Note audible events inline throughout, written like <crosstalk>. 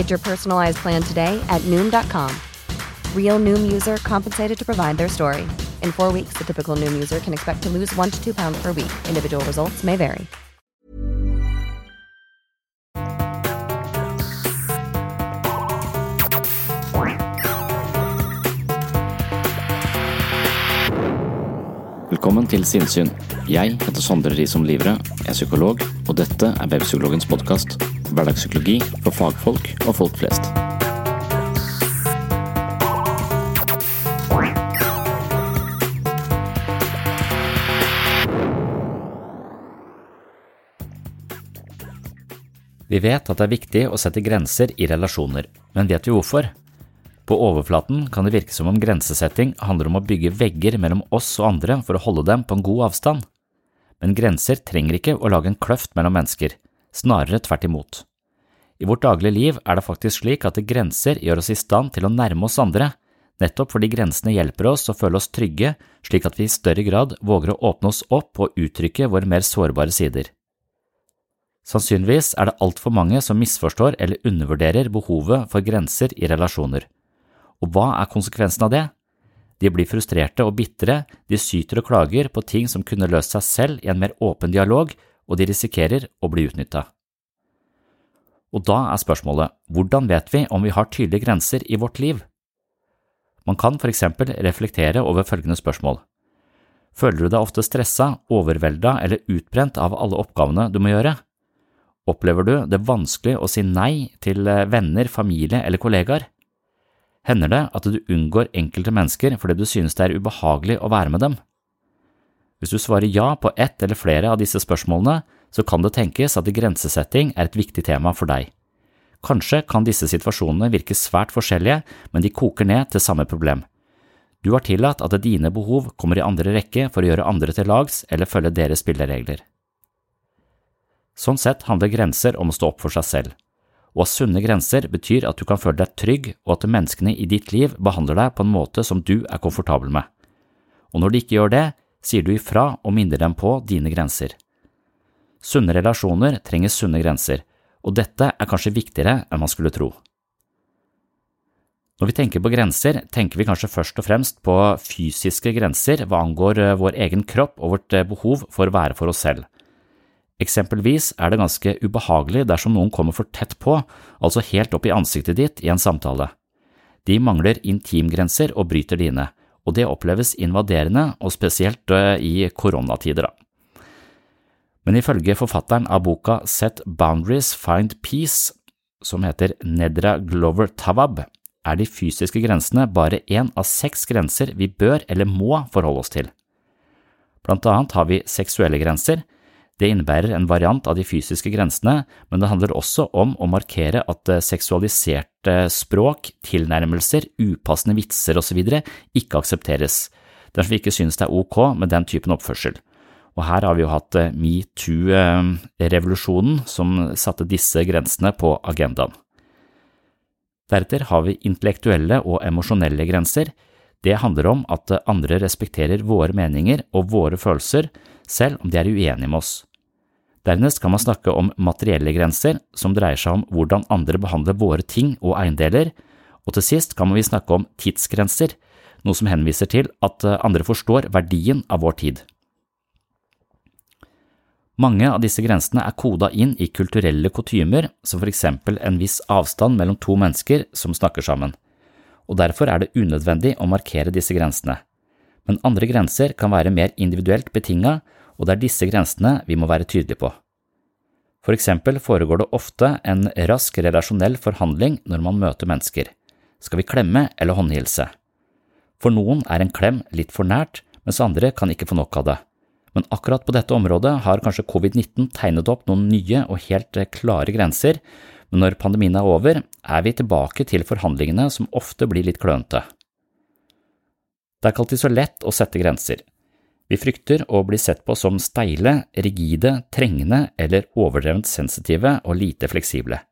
Get your personalized plan today at Noom.com. Real Noom user compensated to provide their story. In four weeks, the typical Noom user can expect to lose one to two pounds per week. Individual results may vary. Velkommen til Sinnsyn. Jeg heter Sondre Risom Livre, er psykolog, og dette er Webpsykologens podkast. Hverdagspsykologi for fagfolk og folk flest. Vi vet at det er viktig å sette grenser i relasjoner, men vet vi hvorfor? På overflaten kan det virke som om grensesetting handler om å bygge vegger mellom oss og andre for å holde dem på en god avstand. Men grenser trenger ikke å lage en kløft mellom mennesker, snarere tvert imot. I vårt daglige liv er det faktisk slik at grenser gjør oss i stand til å nærme oss andre, nettopp fordi grensene hjelper oss å føle oss trygge, slik at vi i større grad våger å åpne oss opp og uttrykke våre mer sårbare sider. Sannsynligvis er det altfor mange som misforstår eller undervurderer behovet for grenser i relasjoner. Og hva er konsekvensen av det? De blir frustrerte og bitre, de syter og klager på ting som kunne løst seg selv i en mer åpen dialog, og de risikerer å bli utnytta. Og da er spørsmålet, hvordan vet vi om vi har tydelige grenser i vårt liv? Man kan for eksempel reflektere over følgende spørsmål. Føler du deg ofte stressa, overvelda eller utbrent av alle oppgavene du må gjøre? Opplever du det vanskelig å si nei til venner, familie eller kollegaer? Hender det at du unngår enkelte mennesker fordi du synes det er ubehagelig å være med dem? Hvis du svarer ja på ett eller flere av disse spørsmålene, så kan det tenkes at grensesetting er et viktig tema for deg. Kanskje kan disse situasjonene virke svært forskjellige, men de koker ned til samme problem. Du har tillatt at dine behov kommer i andre rekke for å gjøre andre til lags eller følge deres spilleregler. Sånn sett handler grenser om å stå opp for seg selv. Å ha sunne grenser betyr at du kan føle deg trygg og at menneskene i ditt liv behandler deg på en måte som du er komfortabel med. Og når de ikke gjør det, sier du ifra og minner dem på dine grenser. Sunne relasjoner trenger sunne grenser, og dette er kanskje viktigere enn man skulle tro. Når vi tenker på grenser, tenker vi kanskje først og fremst på fysiske grenser hva angår vår egen kropp og vårt behov for å være for oss selv. Eksempelvis er det ganske ubehagelig dersom noen kommer for tett på, altså helt opp i ansiktet ditt i en samtale. De mangler intimgrenser og bryter dine, og det oppleves invaderende og spesielt i koronatider. Da. Men ifølge forfatteren av boka Set Boundaries Find Peace, som heter Nedra Glover Tawab, er de fysiske grensene bare én av seks grenser vi bør eller må forholde oss til. Blant annet har vi seksuelle grenser, det innebærer en variant av de fysiske grensene, men det handler også om å markere at seksualiserte språk, tilnærmelser, upassende vitser osv. ikke aksepteres, dersom vi ikke synes det er ok med den typen oppførsel. Og her har vi jo hatt metoo-revolusjonen som satte disse grensene på agendaen. Deretter har vi intellektuelle og emosjonelle grenser. Det handler om at andre respekterer våre meninger og våre følelser, selv om de er uenige med oss. Dernest kan man snakke om materielle grenser, som dreier seg om hvordan andre behandler våre ting og eiendeler, og til sist kan vi snakke om tidsgrenser, noe som henviser til at eh, andre forstår verdien av vår tid. Mange av disse grensene er koda inn i kulturelle kutymer, som for eksempel en viss avstand mellom to mennesker som snakker sammen, og derfor er det unødvendig å markere disse grensene. Men andre grenser kan være mer individuelt betinga, og det er disse grensene vi må være tydelige på. For eksempel foregår det ofte en rask relasjonell forhandling når man møter mennesker. Skal vi klemme eller håndhilse? For noen er en klem litt for nært, mens andre kan ikke få nok av det. Men akkurat på dette området har kanskje covid-19 tegnet opp noen nye og helt eh, klare grenser, men når pandemien er over, er vi tilbake til forhandlingene som ofte blir litt klønete. Det er ikke alltid så lett å sette grenser. Vi frykter å bli sett på som steile, rigide, trengende eller overdrevent sensitive og lite fleksible.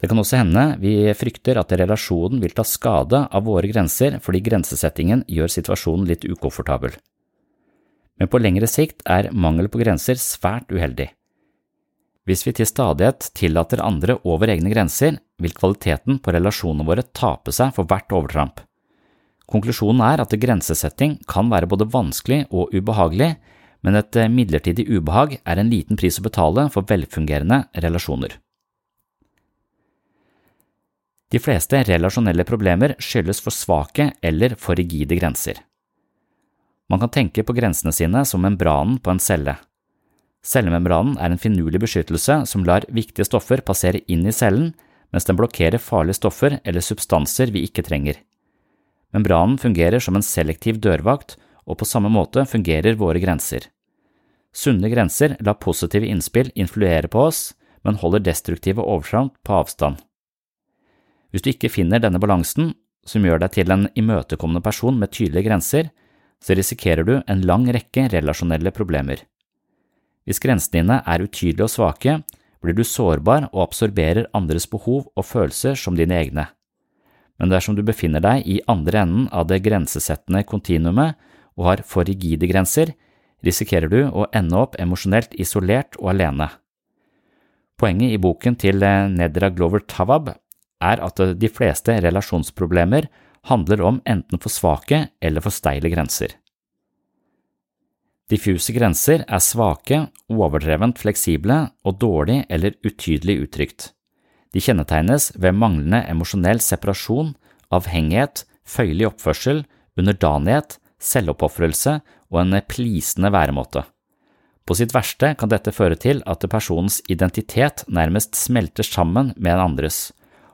Det kan også hende vi frykter at relasjonen vil ta skade av våre grenser fordi grensesettingen gjør situasjonen litt ukomfortabel men på lengre sikt er mangel på grenser svært uheldig. Hvis vi til stadighet tillater andre over egne grenser, vil kvaliteten på relasjonene våre tape seg for hvert overtramp. Konklusjonen er at grensesetting kan være både vanskelig og ubehagelig, men et midlertidig ubehag er en liten pris å betale for velfungerende relasjoner. De fleste relasjonelle problemer skyldes for svake eller for rigide grenser. Man kan tenke på grensene sine som membranen på en celle. Cellemembranen er en finurlig beskyttelse som lar viktige stoffer passere inn i cellen, mens den blokkerer farlige stoffer eller substanser vi ikke trenger. Membranen fungerer som en selektiv dørvakt, og på samme måte fungerer våre grenser. Sunne grenser lar positive innspill influere på oss, men holder destruktive overtramp på avstand. Hvis du ikke finner denne balansen, som gjør deg til en imøtekommende person med tydelige grenser, så risikerer du en lang rekke relasjonelle problemer. Hvis grensene dine er utydelige og svake, blir du sårbar og absorberer andres behov og følelser som dine egne. Men dersom du befinner deg i andre enden av det grensesettende kontinuumet og har for rigide grenser, risikerer du å ende opp emosjonelt isolert og alene. Poenget i boken til Nedra Glover Tawab er at de fleste relasjonsproblemer handler om enten for svake eller for steile grenser. Diffuse grenser er svake, overdrevent fleksible og dårlig eller utydelig uttrykt. De kjennetegnes ved manglende emosjonell separasjon, avhengighet, føyelig oppførsel, underdanighet, selvoppofrelse og en plisende væremåte. På sitt verste kan dette føre til at personens identitet nærmest smelter sammen med en andres,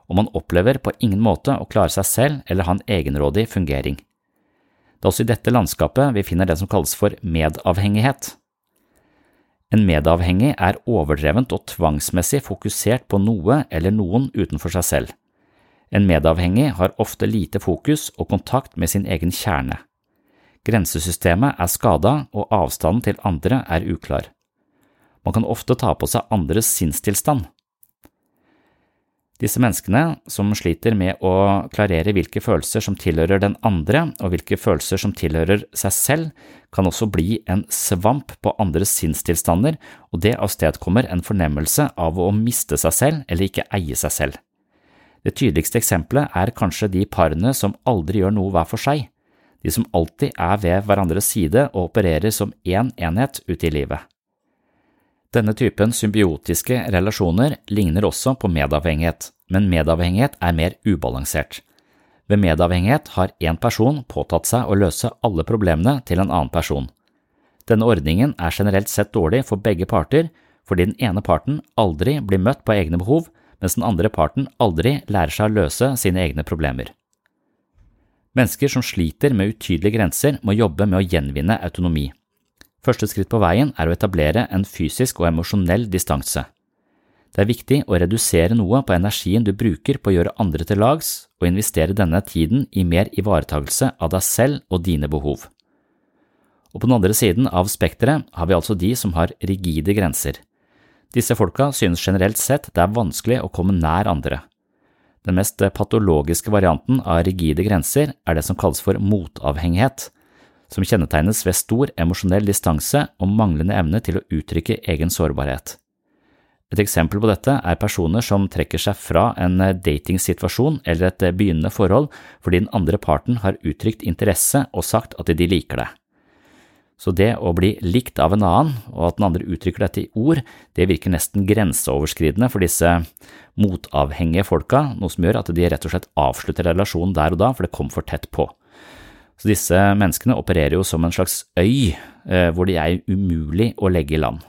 og man opplever på ingen måte å klare seg selv eller ha en egenrådig fungering. Det er også i dette landskapet vi finner det som kalles for medavhengighet. En medavhengig er overdrevent og tvangsmessig fokusert på noe eller noen utenfor seg selv. En medavhengig har ofte lite fokus og kontakt med sin egen kjerne. Grensesystemet er skada og avstanden til andre er uklar. Man kan ofte ta på seg andres sinnstilstand. Disse menneskene, som sliter med å klarere hvilke følelser som tilhører den andre og hvilke følelser som tilhører seg selv, kan også bli en svamp på andres sinnstilstander, og det avstedkommer en fornemmelse av å miste seg selv eller ikke eie seg selv. Det tydeligste eksempelet er kanskje de parene som aldri gjør noe hver for seg, de som alltid er ved hverandres side og opererer som én enhet ute i livet. Denne typen symbiotiske relasjoner ligner også på medavhengighet, men medavhengighet er mer ubalansert. Ved medavhengighet har én person påtatt seg å løse alle problemene til en annen person. Denne ordningen er generelt sett dårlig for begge parter fordi den ene parten aldri blir møtt på egne behov, mens den andre parten aldri lærer seg å løse sine egne problemer. Mennesker som sliter med utydelige grenser, må jobbe med å gjenvinne autonomi. Første skritt på veien er å etablere en fysisk og emosjonell distanse. Det er viktig å redusere noe på energien du bruker på å gjøre andre til lags, og investere denne tiden i mer ivaretagelse av deg selv og dine behov. Og på den andre siden av spekteret har vi altså de som har rigide grenser. Disse folka synes generelt sett det er vanskelig å komme nær andre. Den mest patologiske varianten av rigide grenser er det som kalles for motavhengighet, som kjennetegnes ved stor emosjonell distanse og manglende evne til å uttrykke egen sårbarhet. Et eksempel på dette er personer som trekker seg fra en datingsituasjon eller et begynnende forhold fordi den andre parten har uttrykt interesse og sagt at de liker det. Så det å bli likt av en annen, og at den andre uttrykker dette i ord, det virker nesten grenseoverskridende for disse motavhengige folka, noe som gjør at de rett og slett avslutter relasjonen der og da, for det kom for tett på. Så disse menneskene opererer jo som en slags øy, eh, hvor de er umulig å legge i land.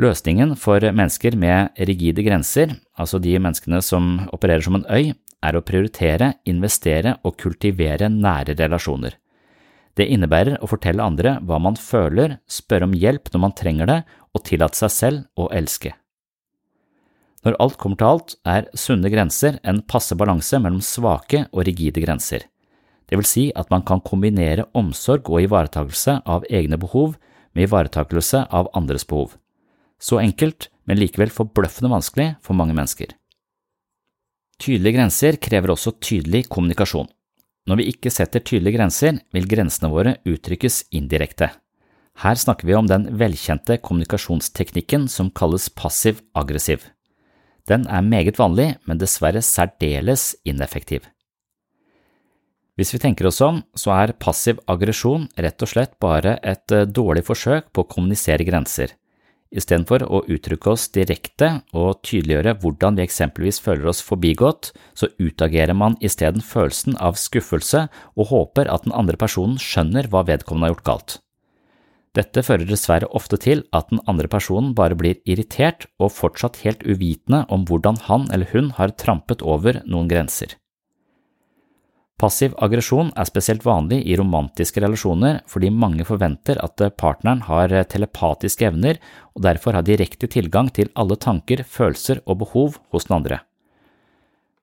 Løsningen for mennesker med rigide grenser, altså de menneskene som opererer som en øy, er å prioritere, investere og kultivere nære relasjoner. Det innebærer å fortelle andre hva man føler, spørre om hjelp når man trenger det, og tillate seg selv å elske. Når alt kommer til alt, er sunne grenser en passe balanse mellom svake og rigide grenser. Det vil si at man kan kombinere omsorg og ivaretakelse av egne behov med ivaretakelse av andres behov. Så enkelt, men likevel forbløffende vanskelig for mange mennesker. Tydelige grenser krever også tydelig kommunikasjon. Når vi ikke setter tydelige grenser, vil grensene våre uttrykkes indirekte. Her snakker vi om den velkjente kommunikasjonsteknikken som kalles passiv-aggressiv. Den er meget vanlig, men dessverre særdeles ineffektiv. Hvis vi tenker oss om, så er passiv aggresjon rett og slett bare et eh, dårlig forsøk på å kommunisere grenser. Istedenfor å uttrykke oss direkte og tydeliggjøre hvordan vi eksempelvis føler oss forbigått, så utagerer man isteden følelsen av skuffelse og håper at den andre personen skjønner hva vedkommende har gjort galt. Dette fører dessverre ofte til at den andre personen bare blir irritert og fortsatt helt uvitende om hvordan han eller hun har trampet over noen grenser. Passiv aggresjon er spesielt vanlig i romantiske relasjoner fordi mange forventer at partneren har telepatiske evner og derfor har direkte tilgang til alle tanker, følelser og behov hos den andre.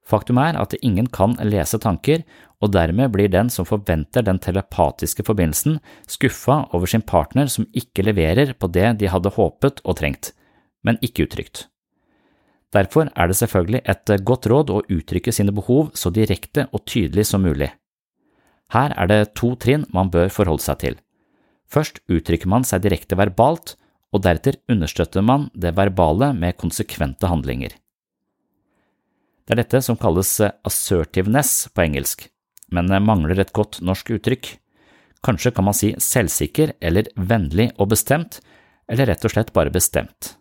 Faktum er at ingen kan lese tanker, og dermed blir den som forventer den telepatiske forbindelsen, skuffa over sin partner som ikke leverer på det de hadde håpet og trengt, men ikke uttrykt. Derfor er det selvfølgelig et eh, godt råd å uttrykke sine behov så direkte og tydelig som mulig. Her er det to trinn man bør forholde seg til. Først uttrykker man seg direkte verbalt, og deretter understøtter man det verbale med konsekvente handlinger. Det er dette som kalles eh, assertiveness på engelsk, men eh, mangler et godt norsk uttrykk. Kanskje kan man si selvsikker eller vennlig og bestemt, eller rett og slett bare bestemt.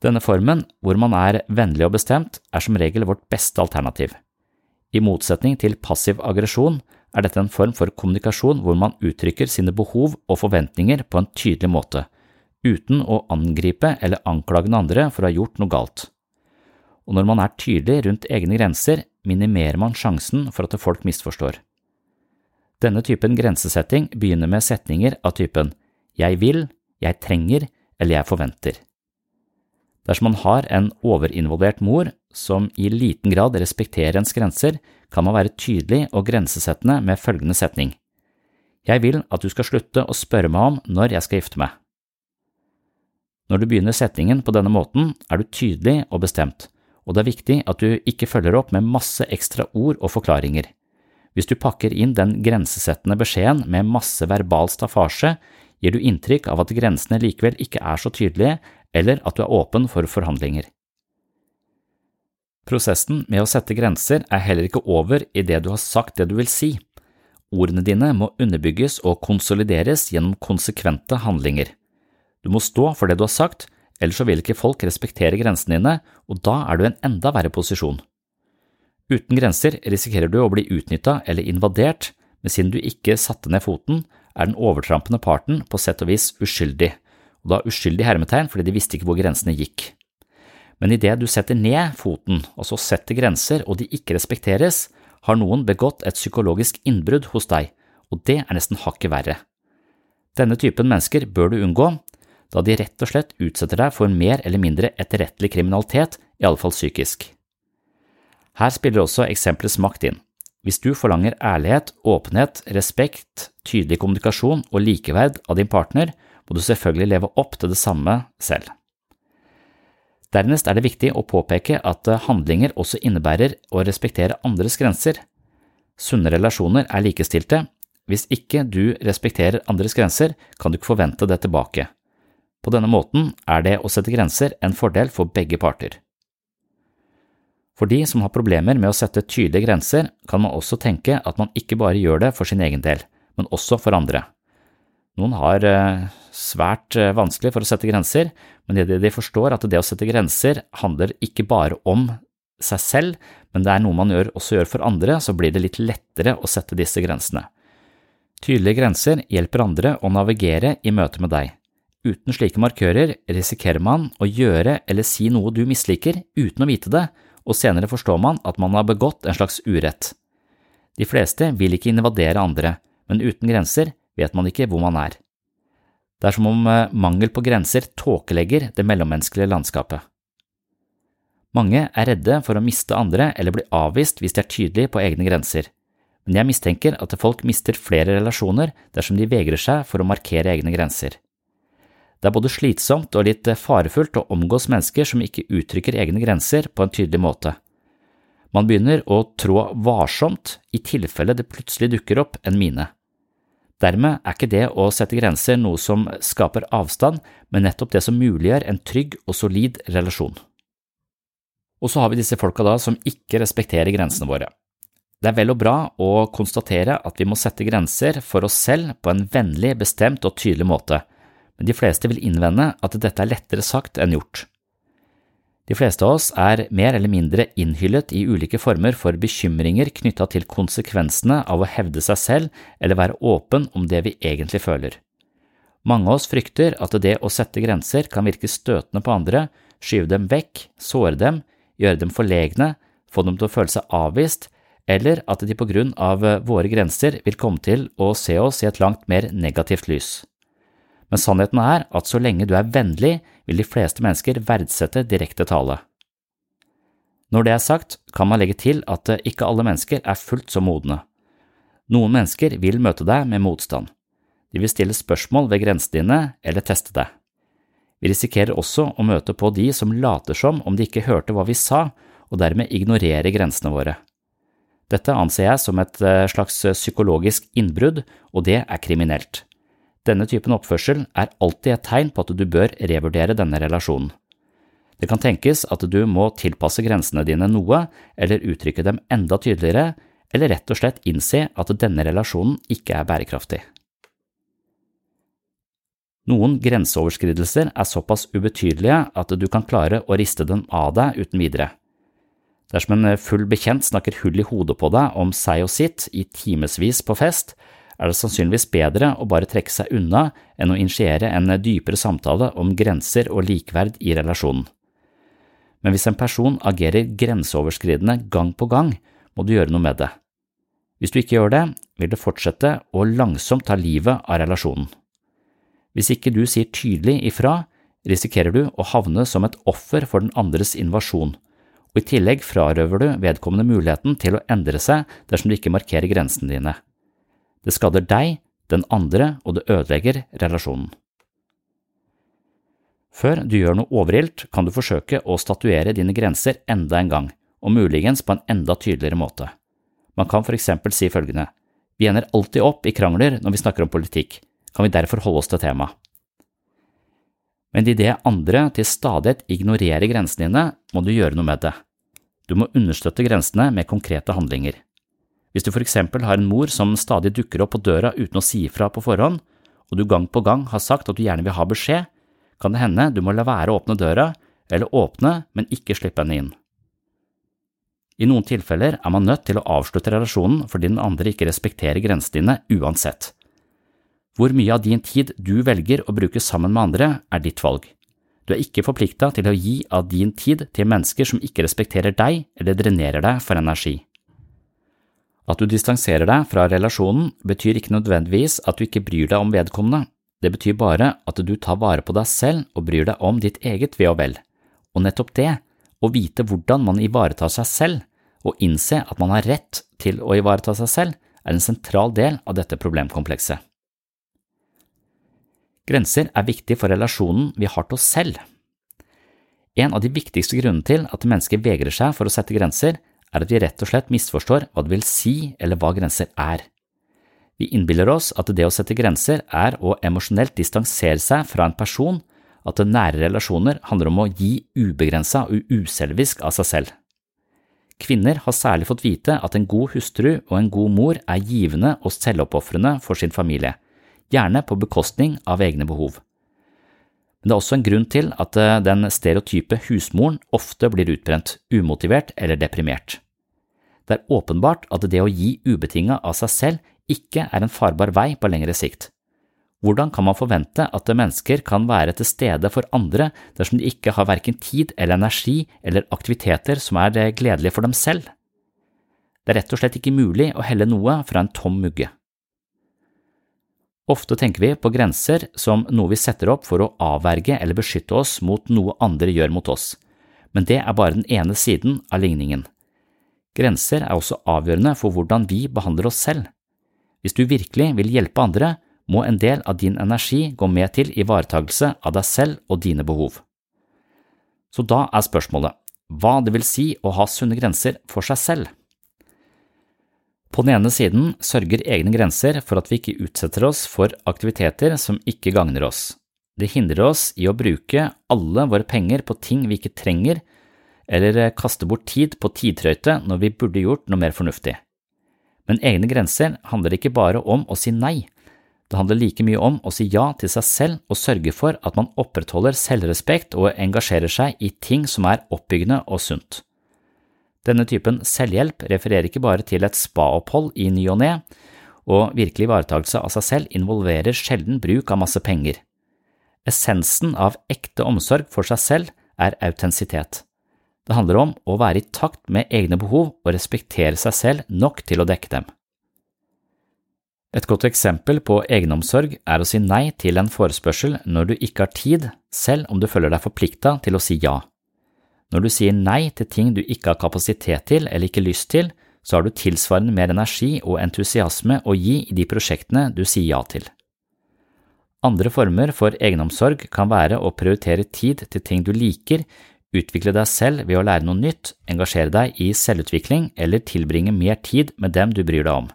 Denne formen, hvor man er vennlig og bestemt, er som regel vårt beste alternativ. I motsetning til passiv aggresjon er dette en form for kommunikasjon hvor man uttrykker sine behov og forventninger på en tydelig måte, uten å angripe eller anklage den andre for å ha gjort noe galt. Og når man er tydelig rundt egne grenser, minimerer man sjansen for at folk misforstår. Denne typen grensesetting begynner med setninger av typen jeg vil, jeg trenger eller jeg forventer. Dersom man har en overinvolvert mor som i liten grad respekterer ens grenser, kan man være tydelig og grensesettende med følgende setning. Jeg vil at du skal slutte å spørre meg om når jeg skal gifte meg. Når du begynner setningen på denne måten, er du tydelig og bestemt, og det er viktig at du ikke følger opp med masse ekstra ord og forklaringer. Hvis du pakker inn den grensesettende beskjeden med masse verbal staffasje, gir du inntrykk av at grensene likevel ikke er så tydelige eller at du er åpen for forhandlinger. Prosessen med å sette grenser er heller ikke over idet du har sagt det du vil si. Ordene dine må underbygges og konsolideres gjennom konsekvente handlinger. Du må stå for det du har sagt, ellers så vil ikke folk respektere grensene dine, og da er du i en enda verre posisjon. Uten grenser risikerer du å bli utnytta eller invadert, men siden du ikke satte ned foten, er den overtrampende parten på sett og vis uskyldig, og da uskyldig hermetegn fordi de visste ikke hvor grensene gikk. Men idet du setter ned foten, og så setter grenser, og de ikke respekteres, har noen begått et psykologisk innbrudd hos deg, og det er nesten hakket verre. Denne typen mennesker bør du unngå, da de rett og slett utsetter deg for mer eller mindre etterrettelig kriminalitet, i alle fall psykisk. Her spiller også eksempelets makt inn. Hvis du forlanger ærlighet, åpenhet, respekt, tydelig kommunikasjon og likeverd av din partner, må du selvfølgelig leve opp til det samme selv. Dernest er det viktig å påpeke at eh, handlinger også innebærer å respektere andres grenser. Sunne relasjoner er likestilte, hvis ikke du respekterer andres grenser, kan du ikke forvente det tilbake. På denne måten er det å sette grenser en fordel for begge parter. For de som har problemer med å sette tydelige grenser, kan man også tenke at man ikke bare gjør det for sin egen del, men også for andre. Noen har eh, svært eh, vanskelig for å sette grenser, men de forstår at det å sette grenser handler ikke bare om seg selv, men det er noe man gjør, også gjør for andre, så blir det litt lettere å sette disse grensene. Tydelige grenser hjelper andre å navigere i møte med deg. Uten slike markører risikerer man å gjøre eller si noe du misliker uten å vite det, og senere forstår man at man har begått en slags urett. De fleste vil ikke invadere andre, men uten grenser vet man ikke hvor man er. Det er som om eh, mangel på grenser tåkelegger det mellommenneskelige landskapet. Mange er redde for å miste andre eller bli avvist hvis de er tydelige på egne grenser, men jeg mistenker at folk mister flere relasjoner dersom de vegrer seg for å markere egne grenser. Det er både slitsomt og litt farefullt å omgås mennesker som ikke uttrykker egne grenser på en tydelig måte. Man begynner å trå varsomt i tilfelle det plutselig dukker opp en mine. Dermed er ikke det å sette grenser noe som skaper avstand, men nettopp det som muliggjør en trygg og solid relasjon. Og så har vi disse folka da som ikke respekterer grensene våre. Det er vel og bra å konstatere at vi må sette grenser for oss selv på en vennlig, bestemt og tydelig måte, men de fleste vil innvende at dette er lettere sagt enn gjort. De fleste av oss er mer eller mindre innhyllet i ulike former for bekymringer knytta til konsekvensene av å hevde seg selv eller være åpen om det vi egentlig føler. Mange av oss frykter at det å sette grenser kan virke støtende på andre, skyve dem vekk, såre dem gjøre dem forlegne, få dem til å føle seg avvist, eller at de på grunn av våre grenser vil komme til å se oss i et langt mer negativt lys. Men sannheten er at så lenge du er vennlig, vil de fleste mennesker verdsette direkte tale. Når det er sagt, kan man legge til at eh, ikke alle mennesker er fullt så modne. Noen mennesker vil møte deg med motstand. De vil stille spørsmål ved grensene dine eller teste deg. Vi risikerer også å møte på de som later som om de ikke hørte hva vi sa, og dermed ignorerer grensene våre. Dette anser jeg som et eh, slags psykologisk innbrudd, og det er kriminelt. Denne typen oppførsel er alltid et tegn på at du bør revurdere denne relasjonen. Det kan tenkes at du må tilpasse grensene dine noe, eller uttrykke dem enda tydeligere, eller rett og slett innse at denne relasjonen ikke er bærekraftig. Noen grenseoverskridelser er såpass ubetydelige at du kan klare å riste dem av deg uten videre. Dersom en full bekjent snakker hull i hodet på deg om seg og sitt i timevis på fest, er det sannsynligvis bedre å bare trekke seg unna enn å initiere en dypere samtale om grenser og likeverd i relasjonen. Men hvis en person agerer grenseoverskridende gang på gang, må du gjøre noe med det. Hvis du ikke gjør det, vil det fortsette å langsomt ta livet av relasjonen. Hvis ikke du sier tydelig ifra, risikerer du å havne som et offer for den andres invasjon, og i tillegg frarøver du vedkommende muligheten til å endre seg dersom du ikke markerer grensene dine. Det skader deg, den andre, og det ødelegger relasjonen. Før du gjør noe overilt, kan du forsøke å statuere dine grenser enda en gang, og muligens på en enda tydeligere måte. Man kan for eksempel si følgende, vi ender alltid opp i krangler når vi snakker om politikk, kan vi derfor holde oss til temaet. Men idet andre til stadighet ignorerer grensene dine, må du gjøre noe med det. Du må understøtte grensene med konkrete handlinger. Hvis du for eksempel har en mor som stadig dukker opp på døra uten å si ifra på forhånd, og du gang på gang har sagt at du gjerne vil ha beskjed, kan det hende du må la være å åpne døra, eller åpne, men ikke slippe henne inn. I noen tilfeller er man nødt til å avslutte relasjonen fordi den andre ikke respekterer grensene dine uansett. Hvor mye av din tid du velger å bruke sammen med andre, er ditt valg. Du er ikke forplikta til å gi av din tid til mennesker som ikke respekterer deg eller drenerer deg for energi. At du distanserer deg fra relasjonen, betyr ikke nødvendigvis at du ikke bryr deg om vedkommende, det betyr bare at du tar vare på deg selv og bryr deg om ditt eget ve og vel, og nettopp det, å vite hvordan man ivaretar seg selv og innse at man har rett til å ivareta seg selv, er en sentral del av dette problemkomplekset. Grenser er viktig for relasjonen vi har til oss selv. En av de viktigste grunnene til at mennesker vegrer seg for å sette grenser, er at vi rett og slett misforstår hva det vil si eller hva grenser er. Vi innbiller oss at det å sette grenser er å emosjonelt distansere seg fra en person, at nære relasjoner handler om å gi ubegrensa og uselvisk av seg selv. Kvinner har særlig fått vite at en god hustru og en god mor er givende og selvoppofrende for sin familie, gjerne på bekostning av egne behov. Men det er også en grunn til at eh, den stereotype husmoren ofte blir utbrent, umotivert eller deprimert. Det er åpenbart at det å gi ubetinga av seg selv ikke er en farbar vei på lengre sikt. Hvordan kan man forvente at mennesker kan være til stede for andre dersom de ikke har verken tid eller energi eller aktiviteter som er eh, gledelige for dem selv? Det er rett og slett ikke mulig å helle noe fra en tom mugge. Ofte tenker vi på grenser som noe vi setter opp for å avverge eller beskytte oss mot noe andre gjør mot oss, men det er bare den ene siden av ligningen. Grenser er også avgjørende for hvordan vi behandler oss selv. Hvis du virkelig vil hjelpe andre, må en del av din energi gå med til ivaretagelse av deg selv og dine behov. Så da er spørsmålet hva det vil si å ha sunne grenser for seg selv. På den ene siden sørger egne grenser for at vi ikke utsetter oss for aktiviteter som ikke gagner oss. Det hindrer oss i å bruke alle våre penger på ting vi ikke trenger, eller kaste bort tid på tidtrøyte når vi burde gjort noe mer fornuftig. Men egne grenser handler ikke bare om å si nei, det handler like mye om å si ja til seg selv og sørge for at man opprettholder selvrespekt og engasjerer seg i ting som er oppbyggende og sunt. Denne typen selvhjelp refererer ikke bare til et spaopphold i ny og ne, og virkelig ivaretakelse av seg selv involverer sjelden bruk av masse penger. Essensen av ekte omsorg for seg selv er autentisitet. Det handler om å være i takt med egne behov og respektere seg selv nok til å dekke dem. Et godt eksempel på egenomsorg er å si nei til en forespørsel når du ikke har tid, selv om du føler deg forplikta til å si ja. Når du sier nei til ting du ikke har kapasitet til eller ikke lyst til, så har du tilsvarende mer energi og entusiasme å gi i de prosjektene du sier ja til. Andre former for egenomsorg kan være å prioritere tid til ting du liker, utvikle deg selv ved å lære noe nytt, engasjere deg i selvutvikling eller tilbringe mer tid med dem du bryr deg om.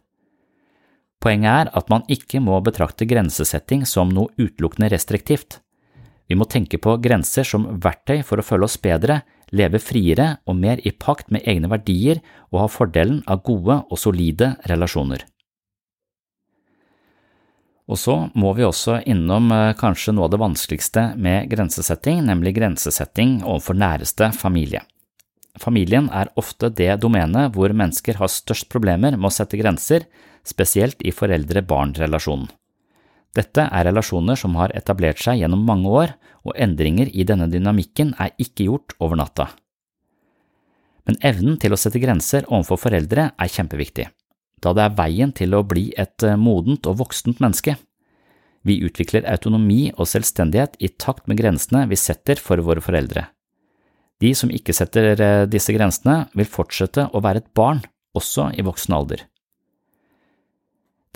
Poenget er at man ikke må betrakte grensesetting som noe utelukkende restriktivt. Vi må tenke på grenser som verktøy for å føle oss bedre, leve friere og mer i pakt med egne verdier og ha fordelen av gode og solide relasjoner. Og så må vi også innom eh, kanskje noe av det vanskeligste med grensesetting, nemlig grensesetting overfor næreste familie. Familien er ofte det domenet hvor mennesker har størst problemer med å sette grenser, spesielt i foreldre-barn-relasjonen. Dette er relasjoner som har etablert seg gjennom mange år, og endringer i denne dynamikken er ikke gjort over natta. Men evnen til å sette grenser overfor foreldre er kjempeviktig, da det er veien til å bli et eh, modent og voksent menneske. Vi utvikler autonomi og selvstendighet i takt med grensene vi setter for våre foreldre. De som ikke setter eh, disse grensene, vil fortsette å være et barn, også i voksen alder.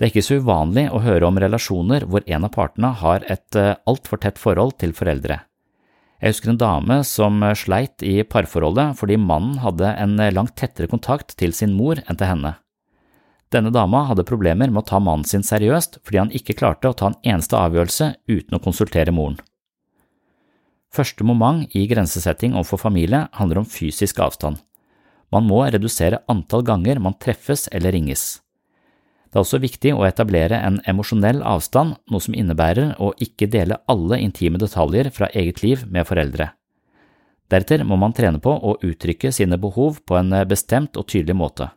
Det er ikke så uvanlig å høre om relasjoner hvor en av partene har et eh, altfor tett forhold til foreldre. Jeg husker en dame som eh, sleit i parforholdet fordi mannen hadde en eh, langt tettere kontakt til sin mor enn til henne. Denne dama hadde problemer med å ta mannen sin seriøst fordi han ikke klarte å ta en eneste avgjørelse uten å konsultere moren. Første moment i grensesetting overfor familie handler om fysisk avstand. Man må redusere antall ganger man treffes eller ringes. Det er også viktig å etablere en emosjonell avstand, noe som innebærer å ikke dele alle intime detaljer fra eget liv med foreldre. Deretter må man trene på å uttrykke sine behov på en bestemt og tydelig måte.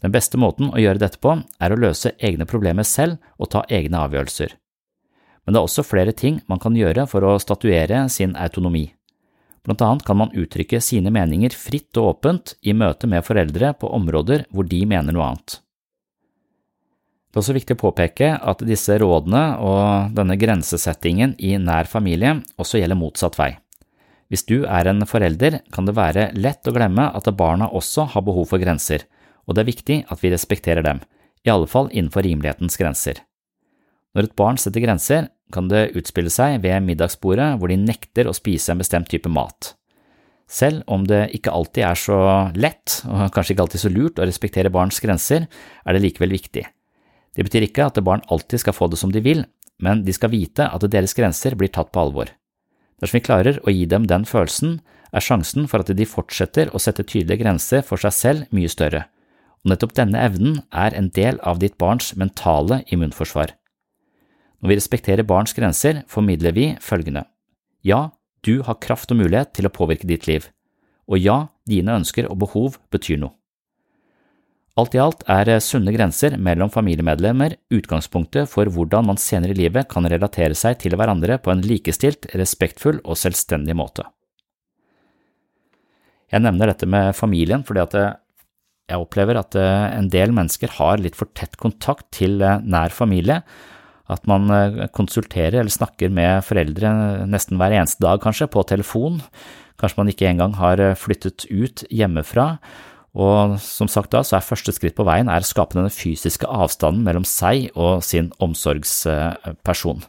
Den beste måten å gjøre dette på er å løse egne problemer selv og ta egne avgjørelser. Men det er også flere ting man kan gjøre for å statuere sin autonomi. Blant annet kan man uttrykke sine meninger fritt og åpent i møte med foreldre på områder hvor de mener noe annet. Det er også viktig å påpeke at disse rådene og denne grensesettingen i nær familie også gjelder motsatt vei. Hvis du er en forelder, kan det være lett å glemme at barna også har behov for grenser, og det er viktig at vi respekterer dem, i alle fall innenfor rimelighetens grenser. Når et barn setter grenser, kan det utspille seg ved middagsbordet hvor de nekter å spise en bestemt type mat. Selv om det ikke alltid er så lett, og kanskje ikke alltid så lurt, å respektere barns grenser, er det likevel viktig. Det betyr ikke at barn alltid skal få det som de vil, men de skal vite at deres grenser blir tatt på alvor. Dersom vi klarer å gi dem den følelsen, er sjansen for at de fortsetter å sette tydelige grenser for seg selv mye større, og nettopp denne evnen er en del av ditt barns mentale immunforsvar. Når vi respekterer barns grenser, formidler vi følgende. Ja, du har kraft og mulighet til å påvirke ditt liv, og ja, dine ønsker og behov betyr noe. Alt i alt er sunne grenser mellom familiemedlemmer utgangspunktet for hvordan man senere i livet kan relatere seg til hverandre på en likestilt, respektfull og selvstendig måte. Jeg nevner dette med familien fordi at jeg opplever at en del mennesker har litt for tett kontakt til nær familie, at man konsulterer eller snakker med foreldre nesten hver eneste dag, kanskje, på telefon. Kanskje man ikke engang har flyttet ut hjemmefra. Og som sagt da, så er første skritt på veien er å skape denne fysiske avstanden mellom seg og sin omsorgsperson.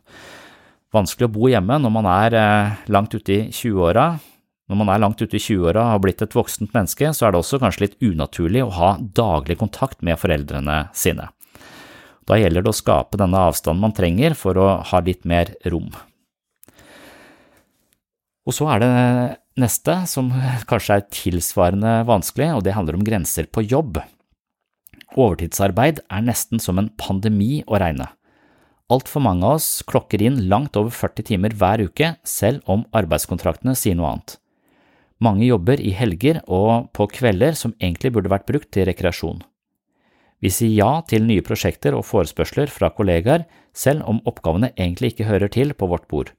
Vanskelig å bo hjemme når man er langt ute i 20-åra. Når man er langt ute i 20-åra og har blitt et voksent menneske, så er det også kanskje litt unaturlig å ha daglig kontakt med foreldrene sine. Da gjelder det å skape denne avstanden man trenger for å ha litt mer rom. Og så er det neste, som kanskje er tilsvarende vanskelig, og det handler om grenser på jobb. Overtidsarbeid er nesten som en pandemi å regne. Altfor mange av oss klokker inn langt over 40 timer hver uke, selv om arbeidskontraktene sier noe annet. Mange jobber i helger og på kvelder som egentlig burde vært brukt til rekreasjon. Vi sier ja til nye prosjekter og forespørsler fra kollegaer, selv om oppgavene egentlig ikke hører til på vårt bord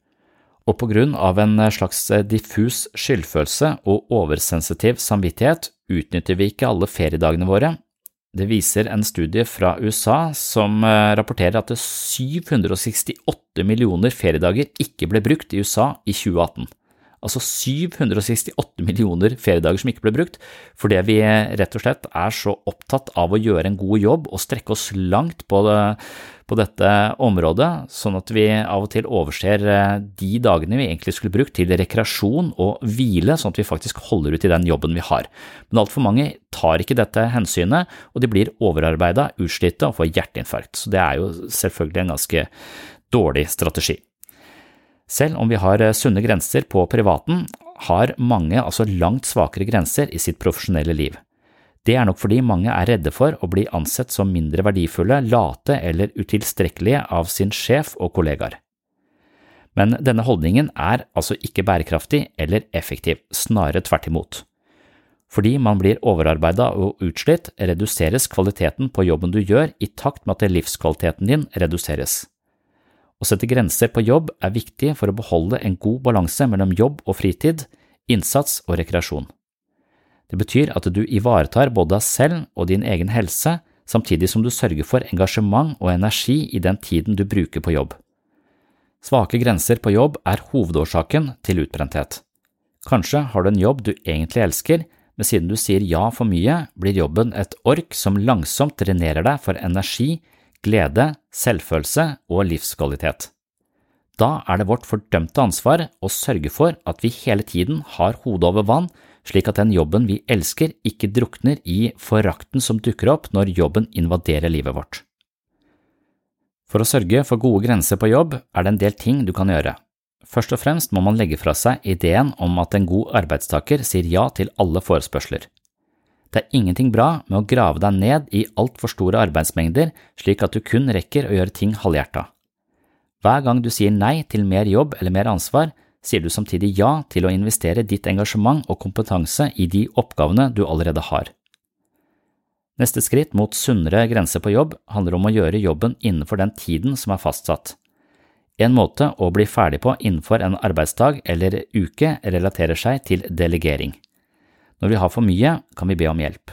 og på grunn av en slags diffus skyldfølelse og oversensitiv samvittighet utnytter vi ikke alle feriedagene våre. Det viser en studie fra USA som eh, rapporterer at 768 millioner feriedager ikke ble brukt i USA i 2018 altså 768 millioner feriedager som ikke ble brukt, fordi vi rett og slett er så opptatt av å gjøre en god jobb og strekke oss langt på, det, på dette området, sånn at vi av og til overser eh, de dagene vi egentlig skulle brukt til rekreasjon og hvile, sånn at vi faktisk holder ut i den jobben vi har. Men altfor mange tar ikke dette hensynet, og de blir overarbeida, utslitte og får hjerteinfarkt, så det er jo selvfølgelig en ganske dårlig strategi. Selv om vi har eh, sunne grenser på privaten, har mange altså langt svakere grenser i sitt profesjonelle liv. Det er nok fordi mange er redde for å bli ansett som mindre verdifulle, late eller utilstrekkelige av sin sjef og kollegaer. Men denne holdningen er altså ikke bærekraftig eller effektiv, snarere tvert imot. Fordi man blir overarbeida og utslitt, reduseres kvaliteten på jobben du gjør i takt med at livskvaliteten din reduseres. Å sette grenser på jobb er viktig for å beholde en god balanse mellom jobb og fritid, innsats og rekreasjon. Det betyr at du ivaretar både deg selv og din egen helse, samtidig som du sørger for engasjement og energi i den tiden du bruker på jobb. Svake grenser på jobb er hovedårsaken til utbrenthet. Kanskje har du en jobb du egentlig elsker, men siden du sier ja for mye, blir jobben et ork som langsomt drenerer deg for energi, glede, selvfølelse og livskvalitet. Da er det vårt fordømte ansvar å sørge for at vi hele tiden har hodet over vann, slik at den jobben vi elsker ikke drukner i forakten som dukker opp når jobben invaderer livet vårt. For å sørge for gode grenser på jobb er det en del ting du kan gjøre. Først og fremst må man legge fra seg ideen om at en god arbeidstaker sier ja til alle forespørsler. Det er ingenting bra med å grave deg ned i altfor store arbeidsmengder slik at du kun rekker å gjøre ting halvhjerta. Hver gang du sier nei til mer jobb eller mer ansvar, sier du samtidig ja til å investere ditt engasjement og kompetanse i de oppgavene du allerede har. Neste skritt mot sunnere grenser på jobb handler om å gjøre jobben innenfor den tiden som er fastsatt. En måte å bli ferdig på innenfor en arbeidsdag eller uke relaterer seg til delegering. Når vi har for mye, kan vi be om hjelp.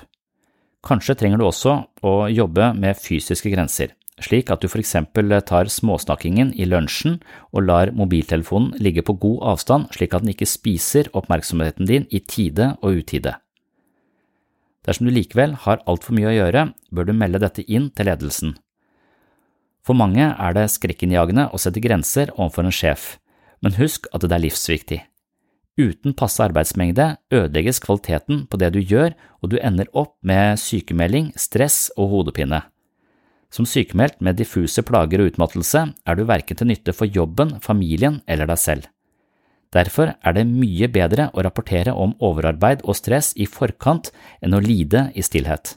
Kanskje trenger du også å jobbe med fysiske grenser, slik at du for eksempel tar småsnakkingen i lunsjen og lar mobiltelefonen ligge på god avstand slik at den ikke spiser oppmerksomheten din i tide og utide. Dersom du likevel har altfor mye å gjøre, bør du melde dette inn til ledelsen. For mange er det skrekkinnjagende å sette grenser overfor en sjef, men husk at det er livsviktig. Uten passe arbeidsmengde ødelegges kvaliteten på det du gjør, og du ender opp med sykemelding, stress og hodepine. Som sykemeldt med diffuse plager og utmattelse er du verken til nytte for jobben, familien eller deg selv. Derfor er det mye bedre å rapportere om overarbeid og stress i forkant enn å lide i stillhet.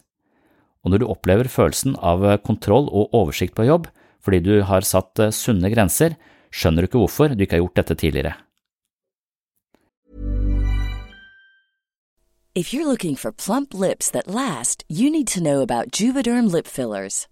Og når du opplever følelsen av kontroll og oversikt på jobb fordi du har satt sunne grenser, skjønner du ikke hvorfor du ikke har gjort dette tidligere. If you're looking for plump lips that last, you need to know about Juvederm lip fillers.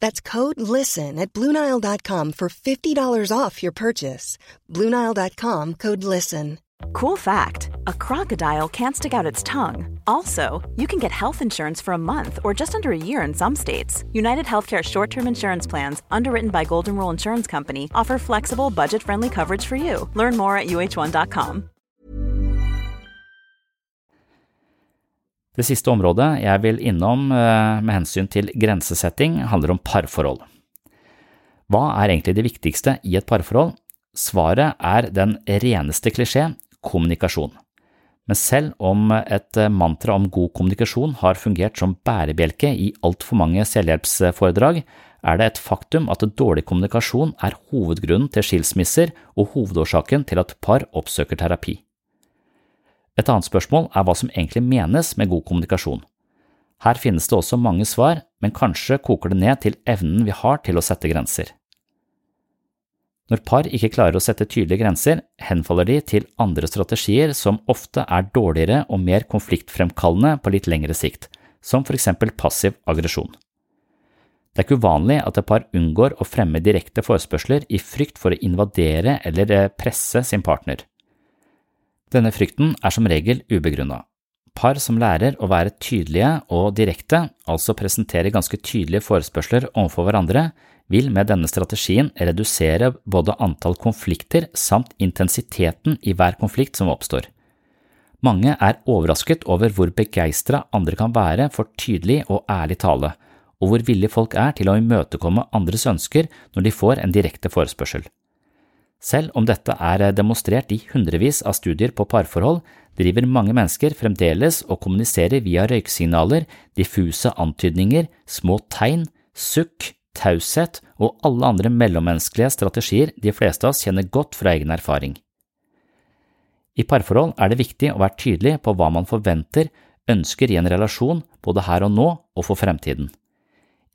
That's code LISTEN at Bluenile.com for $50 off your purchase. Bluenile.com code LISTEN. Cool fact a crocodile can't stick out its tongue. Also, you can get health insurance for a month or just under a year in some states. United Healthcare short term insurance plans, underwritten by Golden Rule Insurance Company, offer flexible, budget friendly coverage for you. Learn more at uh1.com. Det siste området jeg vil innom eh, med hensyn til grensesetting, handler om parforhold. Hva er egentlig det viktigste i et parforhold? Svaret er den reneste klisjé – kommunikasjon. Men selv om et mantra om god kommunikasjon har fungert som bærebjelke i altfor mange selvhjelpsforedrag, er det et faktum at dårlig kommunikasjon er hovedgrunnen til skilsmisser og hovedårsaken til at par oppsøker terapi. Et annet spørsmål er hva som egentlig menes med god kommunikasjon. Her finnes det også mange svar, men kanskje koker det ned til evnen vi har til å sette grenser. Når par ikke klarer å sette tydelige grenser, henfaller de til andre strategier som ofte er dårligere og mer konfliktfremkallende på litt lengre sikt, som for eksempel passiv aggresjon. Det er ikke uvanlig at et par unngår å fremme direkte forespørsler i frykt for å invadere eller presse sin partner. Denne frykten er som regel ubegrunna. Par som lærer å være tydelige og direkte, altså presentere ganske tydelige forespørsler overfor hverandre, vil med denne strategien redusere både antall konflikter samt intensiteten i hver konflikt som oppstår. Mange er overrasket over hvor begeistra andre kan være for tydelig og ærlig tale, og hvor villige folk er til å imøtekomme andres ønsker når de får en direkte forespørsel. Selv om dette er demonstrert i hundrevis av studier på parforhold, driver mange mennesker fremdeles og kommuniserer via røyksignaler, diffuse antydninger, små tegn, sukk, taushet og alle andre mellommenneskelige strategier de fleste av oss kjenner godt fra egen erfaring. I parforhold er det viktig å være tydelig på hva man forventer, ønsker i en relasjon, både her og nå og for fremtiden.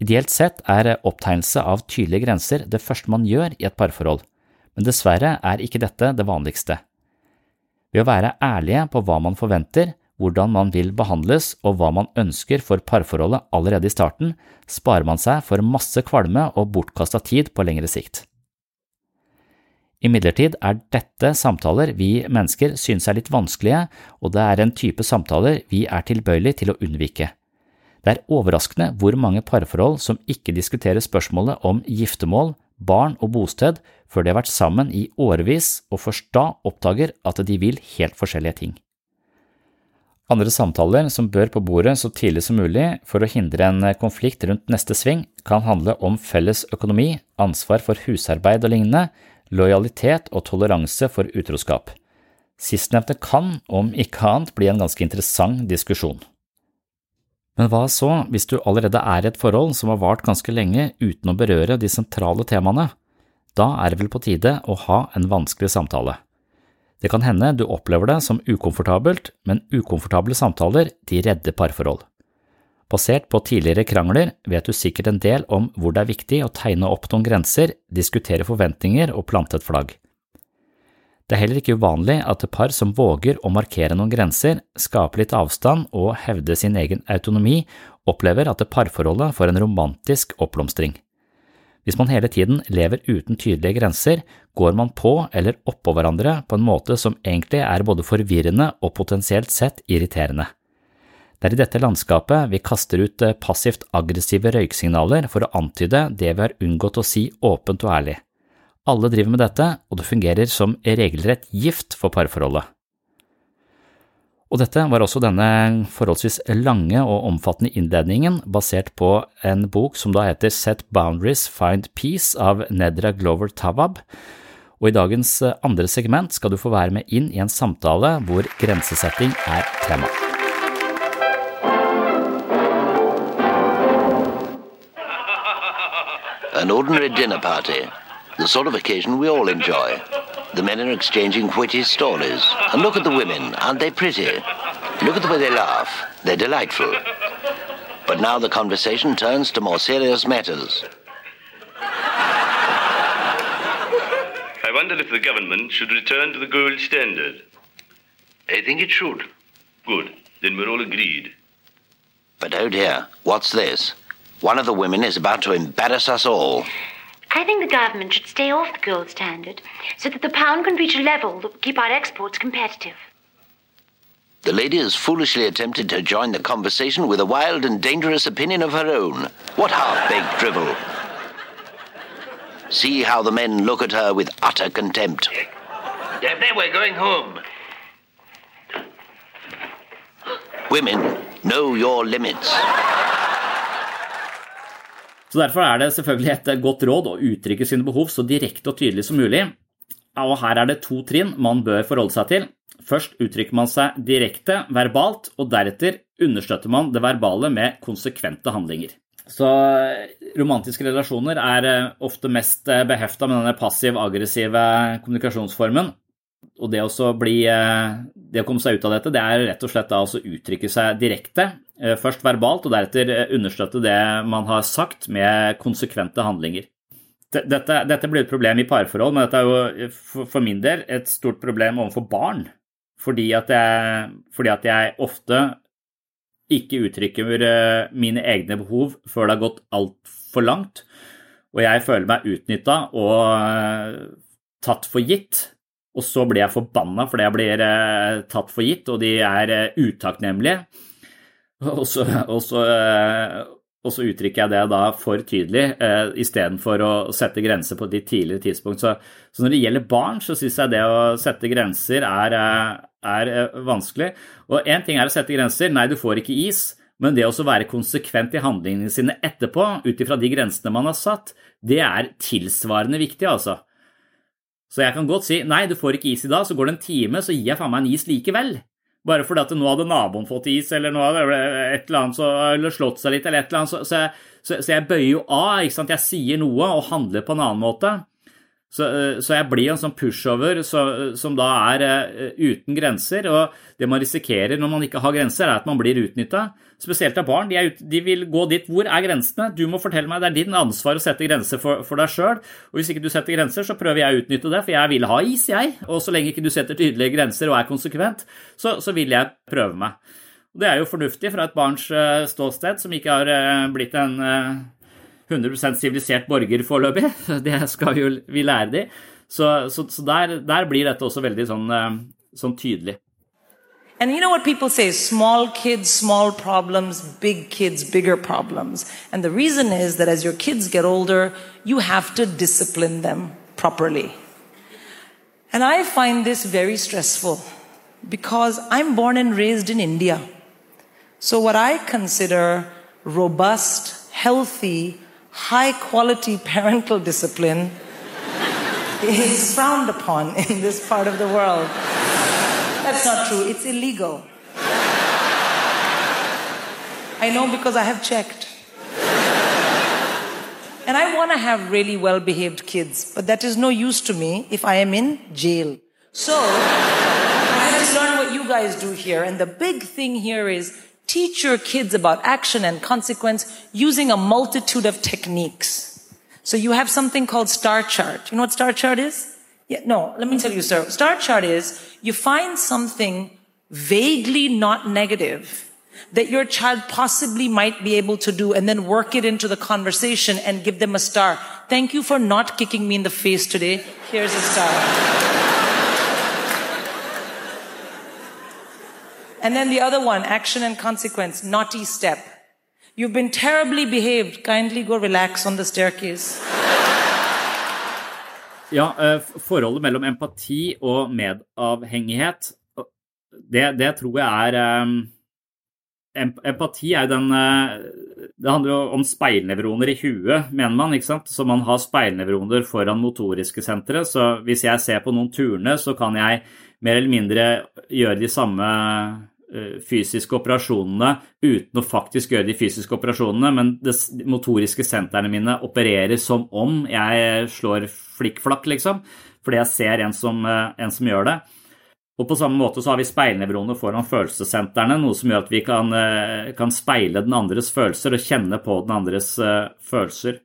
Ideelt sett er opptegnelse av tydelige grenser det første man gjør i et parforhold, men dessverre er ikke dette det vanligste. Ved å være ærlige på hva man forventer, hvordan man vil behandles og hva man ønsker for parforholdet allerede i starten, sparer man seg for masse kvalme og bortkasta tid på lengre sikt. Imidlertid er dette samtaler vi mennesker synes er litt vanskelige, og det er en type samtaler vi er tilbøyelig til å unnvike. Det er overraskende hvor mange parforhold som ikke diskuterer spørsmålet om giftermål, barn og bosted før de har vært sammen i årevis og først da oppdager at de vil helt forskjellige ting. Andre samtaler som bør på bordet så tidlig som mulig for å hindre en konflikt rundt neste sving, kan handle om felles økonomi, ansvar for husarbeid og lignende, lojalitet og toleranse for utroskap. Sistnevnte kan, om ikke annet, bli en ganske interessant diskusjon. Men hva så hvis du allerede er i et forhold som har vart ganske lenge uten å berøre de sentrale temaene? Da er det vel på tide å ha en vanskelig samtale. Det kan hende du opplever det som ukomfortabelt, men ukomfortable samtaler de redder parforhold. Basert på tidligere krangler vet du sikkert en del om hvor det er viktig å tegne opp noen grenser, diskutere forventninger og plante et flagg. Det er heller ikke uvanlig at et par som våger å markere noen grenser, skape litt avstand og hevde sin egen autonomi, opplever at parforholdet får en romantisk oppblomstring. Hvis man hele tiden lever uten tydelige grenser, går man på eller oppå hverandre på en måte som egentlig er både forvirrende og potensielt sett irriterende. Det er i dette landskapet vi kaster ut eh, passivt aggressive røyksignaler for å antyde det vi har unngått å si åpent og ærlig. Alle driver med dette, og det fungerer som regelrett gift for parforholdet. Og dette var også denne forholdsvis lange og omfattende innledningen basert på en bok som da heter Set Boundaries Find Peace av Nedra Glover Tawab, og i dagens eh, andre segment skal du få være med inn i en samtale hvor grensesetting er tema. An ordinary dinner party. The sort of occasion we all enjoy. The men are exchanging witty stories. And look at the women. Aren't they pretty? Look at the way they laugh. They're delightful. But now the conversation turns to more serious matters. I wonder if the government should return to the gold standard. I think it should. Good. Then we're all agreed. But oh dear, what's this? One of the women is about to embarrass us all. I think the government should stay off the gold standard so that the pound can reach a level that will keep our exports competitive. The lady has foolishly attempted to join the conversation with a wild and dangerous opinion of her own. What half-baked drivel! See how the men look at her with utter contempt. Daphne, we're going home. Women, know your limits. Så Derfor er det selvfølgelig et godt råd å uttrykke sine behov så direkte og tydelig som mulig. Og Her er det to trinn man bør forholde seg til. Først uttrykker man seg direkte, verbalt, og deretter understøtter man det verbale med konsekvente handlinger. Så romantiske relasjoner er eh, ofte mest eh, behefta med denne passiv-aggressive kommunikasjonsformen. Og det, bli, eh, det, å komme seg ut av dette, det er rett og slett da å uttrykke seg direkte, Eh, først verbalt, og deretter eh, understøtte det man har sagt med konsekvente handlinger. Dette, dette blir et problem i parforhold, men dette er jo for min del et stort problem overfor barn. Fordi at jeg, fordi at jeg ofte ikke uttrykker mine egne behov før det har gått altfor langt, og jeg føler meg utnytta og tatt for gitt. Og så blir jeg forbanna fordi jeg blir tatt for gitt, og de er utakknemlige. Og så, og, så, eh, og så, uttrykker jeg det da for tydelig eh, istedenfor å sette grenser på litt tidligere tidspunkt. Så, så, når det gjelder barn, så syns jeg det å sette grenser er, eh, er eh, vanskelig. Og én ting er å sette grenser, nei, du får ikke is. Men det å være konsekvent i handlingene sine etterpå, ut ifra de grensene man har satt, det er tilsvarende viktig, altså. Så jeg kan godt si nei, du får ikke is i dag, så går det en time, så gir jeg faen meg en is likevel. Bare fordi at nå hadde naboen fått is, eller nå hadde et eller annet så, eller slått seg litt, eller et eller annet. Så, så, så, så jeg bøyer jo av. ikke sant? Jeg sier noe og handler på en annen måte. Så, eh, så, jeg blir en sånn pushover så, som da er uh, uten grenser. Og det man risikerer når man ikke har grenser, er at man blir utnytta. Spesielt av barn. De, er, de, vil gå dit. Hvor er grensene? Du må fortelle meg. Det er din ansvar å sette grenser for, for deg sjøl. Og hvis ikke du setter grenser, så prøver jeg å utnytte det, for jeg vil ha is, jeg. Og så lenge ikke du setter tydelige grenser og er konsekvent, så, så vil jeg prøve meg. Det er jo fornuftig fra et barns ståsted, som ikke har blitt en 100 sivilisert borger foreløpig. <laughs> Det skal jo vi lære de. Så, så, så der, der, blir dette også veldig sånn, eh, sånn tydelig. And you know what people say small kids, small problems, big kids, bigger problems. And the reason is that as your kids get older, you have to discipline them properly. And I find this very stressful because I'm born and raised in India. So, what I consider robust, healthy, high quality parental discipline is frowned upon in this part of the world. That's not true. It's illegal. I know because I have checked. And I want to have really well behaved kids, but that is no use to me if I am in jail. So, I have to learn what you guys do here. And the big thing here is teach your kids about action and consequence using a multitude of techniques. So you have something called star chart. You know what star chart is? Yeah, no, let me tell you, sir. Star chart is you find something vaguely not negative that your child possibly might be able to do and then work it into the conversation and give them a star. Thank you for not kicking me in the face today. Here's a star. And then the other one, action and consequence, naughty step. You've been terribly behaved. Kindly go relax on the staircase. <laughs> Ja, eh, forholdet mellom empati og medavhengighet, det, det tror jeg er um empati er den eh, Det handler jo om speilnevroner i huet, mener man. ikke sant? Så man har speilnevroner foran motoriske sentre. Så hvis jeg ser på noen turne, så kan jeg mer eller mindre gjøre de samme eh, fysiske operasjonene uten å faktisk gjøre de fysiske operasjonene, men de motoriske sentrene mine opererer som om jeg slår flikkflakk, liksom. Fordi jeg ser en som, eh, en som gjør det. Og på samme måte så har vi speilnevroner foran følelsessentrene, noe som gjør at vi kan, eh, kan, speile den andres følelser og kjenne på den andres følelser.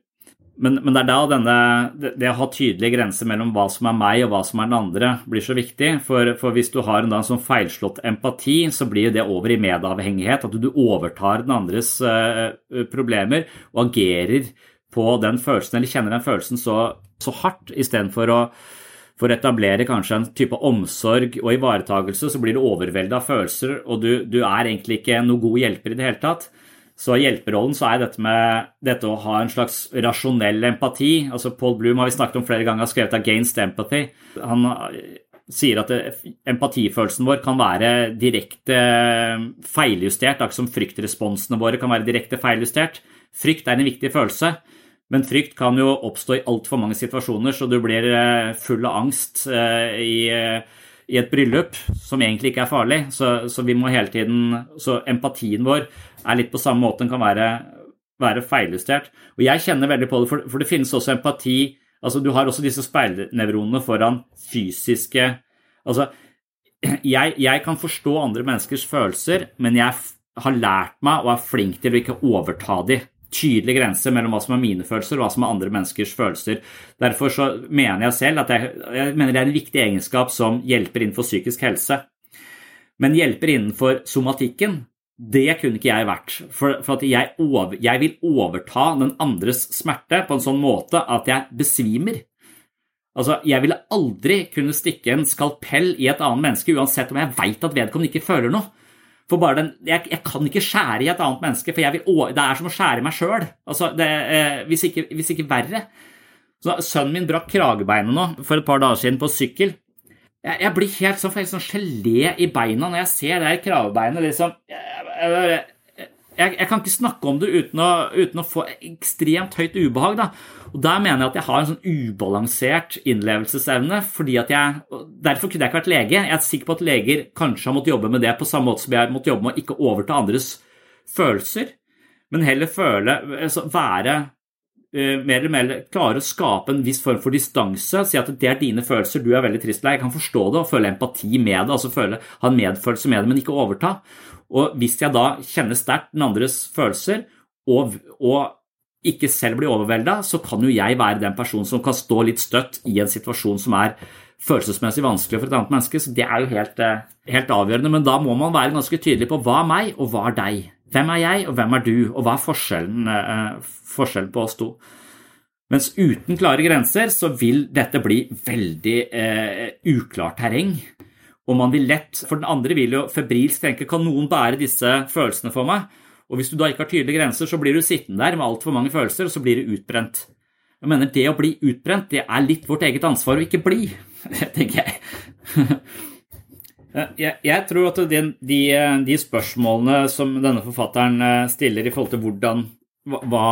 Men, men, det er da denne, det, det, å ha tydelige grenser mellom hva som er meg og hva som er den andre, blir så viktig. For, for hvis du har en, da, en sånn feilslått empati, så blir det over i medavhengighet. At du overtar den andres uh, problemer og agerer på den følelsen, eller kjenner den følelsen så, så hardt, istedenfor å for å etablere kanskje en type omsorg og ivaretagelse, så blir du overveldet av følelser, og du, du, er egentlig ikke noe god hjelper i det hele tatt. Så i hjelperollen så er dette med dette å ha en slags rasjonell empati altså Paul Bloom har vi snakket om flere ganger, har skrevet 'Against Empathy'. Han sier at empatifølelsen vår kan være direkte feiljustert, akkurat som fryktresponsene våre kan være direkte feiljustert. Frykt er en viktig følelse. Men frykt kan jo oppstå i altfor mange situasjoner, så du blir eh, full av angst eh, i, i et bryllup som egentlig ikke er farlig. Så, så, vi må hele tiden Så empatien vår er litt på samme måte, den kan være, være feiljustert. Og jeg kjenner veldig på det, for, for det finnes også empati Altså, du har også disse speilnevronene foran fysiske Altså, jeg, jeg kan forstå andre menneskers følelser, men jeg har lært meg og er flink til å ikke overta de. tydelig grense mellom hva som er mine følelser og hva som er andre menneskers følelser. Derfor så mener jeg selv at jeg, jeg mener det er en viktig egenskap som hjelper innenfor psykisk helse. Men hjelper innenfor somatikken, det kunne ikke jeg vært. For, for jeg, over, jeg vil overta den andres smerte på en sånn måte at jeg besvimer. Altså, Jeg ville aldri kunne stikke en skalpell i et annet menneske uansett om jeg veit at vedkommende ikke føler noe. For bare den, jeg, jeg, kan ikke skjære i et annet menneske, for vil, det er som å skjære meg sjøl. Altså, eh, hvis, hvis, ikke verre. Så sønnen min brakk kragebeinet nå for et par dager siden på sykkel. Jeg, jeg blir helt sånn, sånn gelé i beina når jeg ser det kragebeinet. Liksom. Jeg, jeg, jeg, kan ikke snakke om det uten å, uten å få ekstremt høyt ubehag. Da. Og Der mener jeg at jeg har en sånn ubalansert innlevelsesevne. fordi at jeg, Derfor kunne jeg ikke vært lege. Jeg er sikker på at leger kanskje har måttet jobbe med det på samme måte som jeg har måttet jobbe med å ikke overta andres følelser, men heller føle, altså være mer eller mer klare å skape en viss form for distanse. Si at det er dine følelser, du er veldig trist. Jeg kan forstå det og føle empati med det, altså føle, ha en medfølelse med det, men ikke overta. Og hvis jeg da kjenner sterkt den andres følelser, og, og ikke selv blir overvelda, så kan jo jeg være den personen som kan stå litt støtt i en situasjon som er følelsesmessig vanskelig for et annet menneske. Så det er jo helt, eh, helt avgjørende. Men da må man være ganske tydelig på hva er meg, og hva er deg. Hvem er jeg, og hvem er du, og hva er forskjellen, eh, forskjellen på oss to? Mens uten klare grenser så vil dette bli veldig eh, uklart terreng. Og man vil lett, for den andre vil jo febrilsk tenke kan noen bære disse følelsene for meg? Og hvis du da ikke har tydelige grenser, så blir du sittende der med altfor mange følelser, og så blir du utbrent. Jeg mener Det å bli utbrent det er litt vårt eget ansvar å ikke bli, <laughs> tenker jeg. Jeg, jeg tror at de, de, de, spørsmålene som denne forfatteren eh, stiller i forhold til hvordan hva,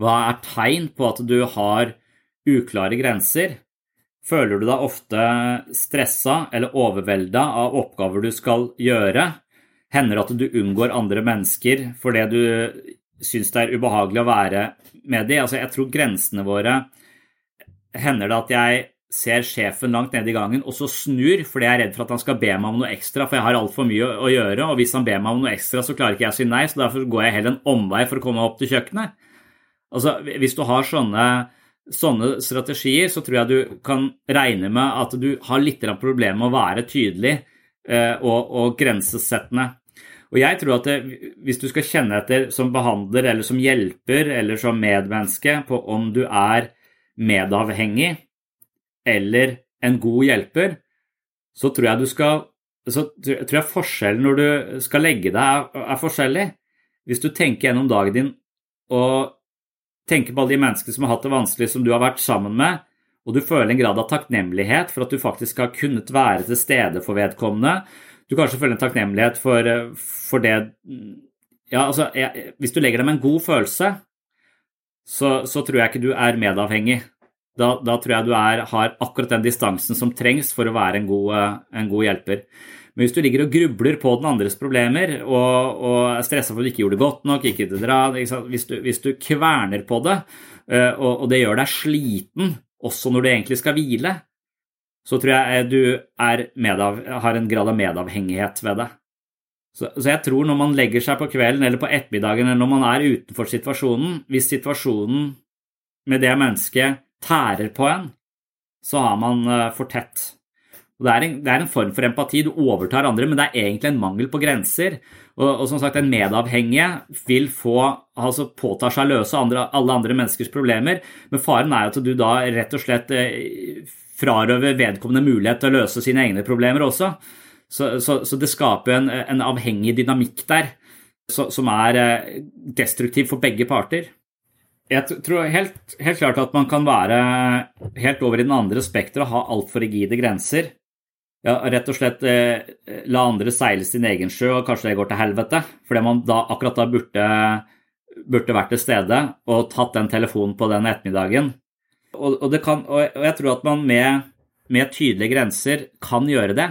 hva er tegn på at du har uklare grenser, Føler du deg ofte stressa eller overvelda av oppgaver du skal gjøre? Hender det at du unngår andre mennesker fordi du syns det er ubehagelig å være med dem? Altså, jeg tror grensene våre Hender det at jeg ser sjefen langt nede i gangen og så snur fordi jeg er redd for at han skal be meg om noe ekstra, for jeg har altfor mye å gjøre, og hvis han ber meg om noe ekstra, så klarer ikke jeg å si nei, så derfor går jeg heller en omvei for å komme opp til kjøkkenet. Altså, Hvis du har sånne, sånne strategier, så tror jeg du kan regne med at du har litt problemer med å være tydelig eh, og, og grensesettende. Og jeg tror at det, Hvis du skal kjenne etter som behandler eller som hjelper eller som medmenneske på om du er medavhengig eller en god hjelper, så tror jeg skal så tror jeg forskjellen når du skal legge deg, er, er forskjellig. Hvis du tenker gjennom dagen din og tenker på alle de menneskene som har hatt det vanskelig, som du har vært sammen med, og du føler en grad av takknemlighet for at du faktisk har kunnet være til stede for vedkommende, du kanskje føler en takknemlighet for, for det ja, altså, jeg, Hvis du legger deg med en god følelse, så, så tror jeg ikke du er medavhengig. Da, da, tror jeg du er, har akkurat den distansen som trengs for å være en god, en god, hjelper. Men hvis du ligger og grubler på den andres problemer og, og er stressa for at du ikke gjorde det godt nok, ikke dra, hvis, du, hvis, du, kverner på det, eh, og, og, det gjør deg sliten også når du egentlig skal hvile, så tror jeg du medav, har en grad av medavhengighet ved det. Så, så, jeg tror når man legger seg på kvelden eller på ettermiddagen eller når man er utenfor situasjonen, hvis situasjonen med det mennesket tærer på en, så har man eh, for tett. Det er, en, det er, en, form for empati. Du overtar andre, men det er egentlig en mangel på grenser. Og, og som sagt, En medavhengige vil få, altså påtar seg å løse andre, alle andre menneskers problemer, men faren er at du da rett og slett eh, frarøver vedkommende mulighet til å løse sine egne problemer også. Så, så, så det skaper en, en, avhengig dynamikk der som er eh, destruktiv for begge parter. Jeg tror helt, helt, klart at man kan være helt over i den andre spekteret og ha altfor rigide grenser. Ja, rett og slett eh, la andre seile sin egen sjø, og kanskje det går til helvete. Fordi man da, akkurat da burde, burde vært til stede og tatt den telefonen på den ettermiddagen. Og, og, kan, og jeg tror at man med, med tydelige grenser kan gjøre det.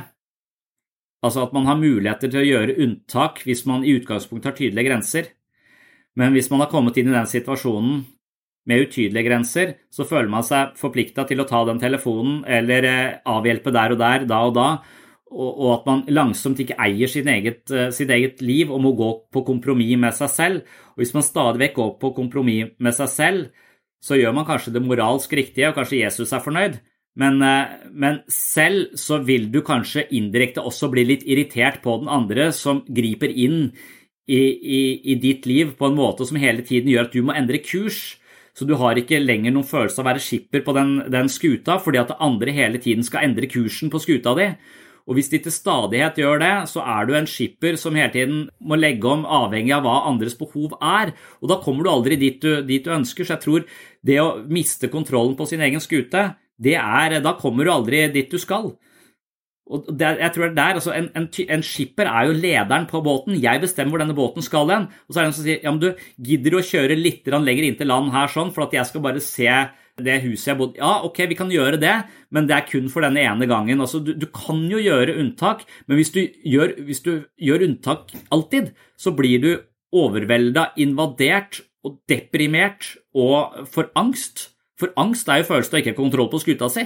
Altså at man har muligheter til å gjøre unntak hvis man i utgangspunktet har tydelige grenser. Men hvis man har kommet inn i den situasjonen med utydelige grenser, så føler man seg forplikta til å ta den telefonen eller eh, avhjelpe der og der, da og da, og at man langsomt ikke eier eget, eh, sitt eget liv og må gå på kompromiss med seg selv. Og hvis man stadig vekk går på kompromiss med seg selv, så gjør man kanskje det moralsk riktige, og kanskje Jesus er fornøyd. Men, eh, men, selv så vil du kanskje indirekte også bli litt irritert på den andre som griper inn i, i, i, ditt liv på en måte som hele tiden gjør at du må endre kurs. Så du har ikke lenger noen følelse av å være skipper på den, den skuta fordi at andre hele tiden skal endre kursen på skuta di. Og hvis de til stadighet gjør det, så er du en skipper som hele tiden må legge om avhengig av hva andres behov er. Og da kommer du aldri dit du, dit du ønsker. Så jeg tror det å miste kontrollen på sin egen skute, er Da kommer du aldri dit du skal. Og det, jeg tror det er der, altså en, en, en, skipper er jo lederen på båten. Jeg bestemmer hvor denne båten skal hen. Og så er det en som sier ja, men du gidder å kjøre litt lenger inn til land her sånn, for at jeg skal bare se det huset jeg bodde Ja, ok, vi kan gjøre det, men det er kun for denne ene gangen. Altså, du, du kan jo gjøre unntak, men hvis du, gjør, hvis du gjør unntak alltid, så blir du overvelda, invadert og deprimert og for angst. For angst er jo følelsen av ikke kontroll på skuta si.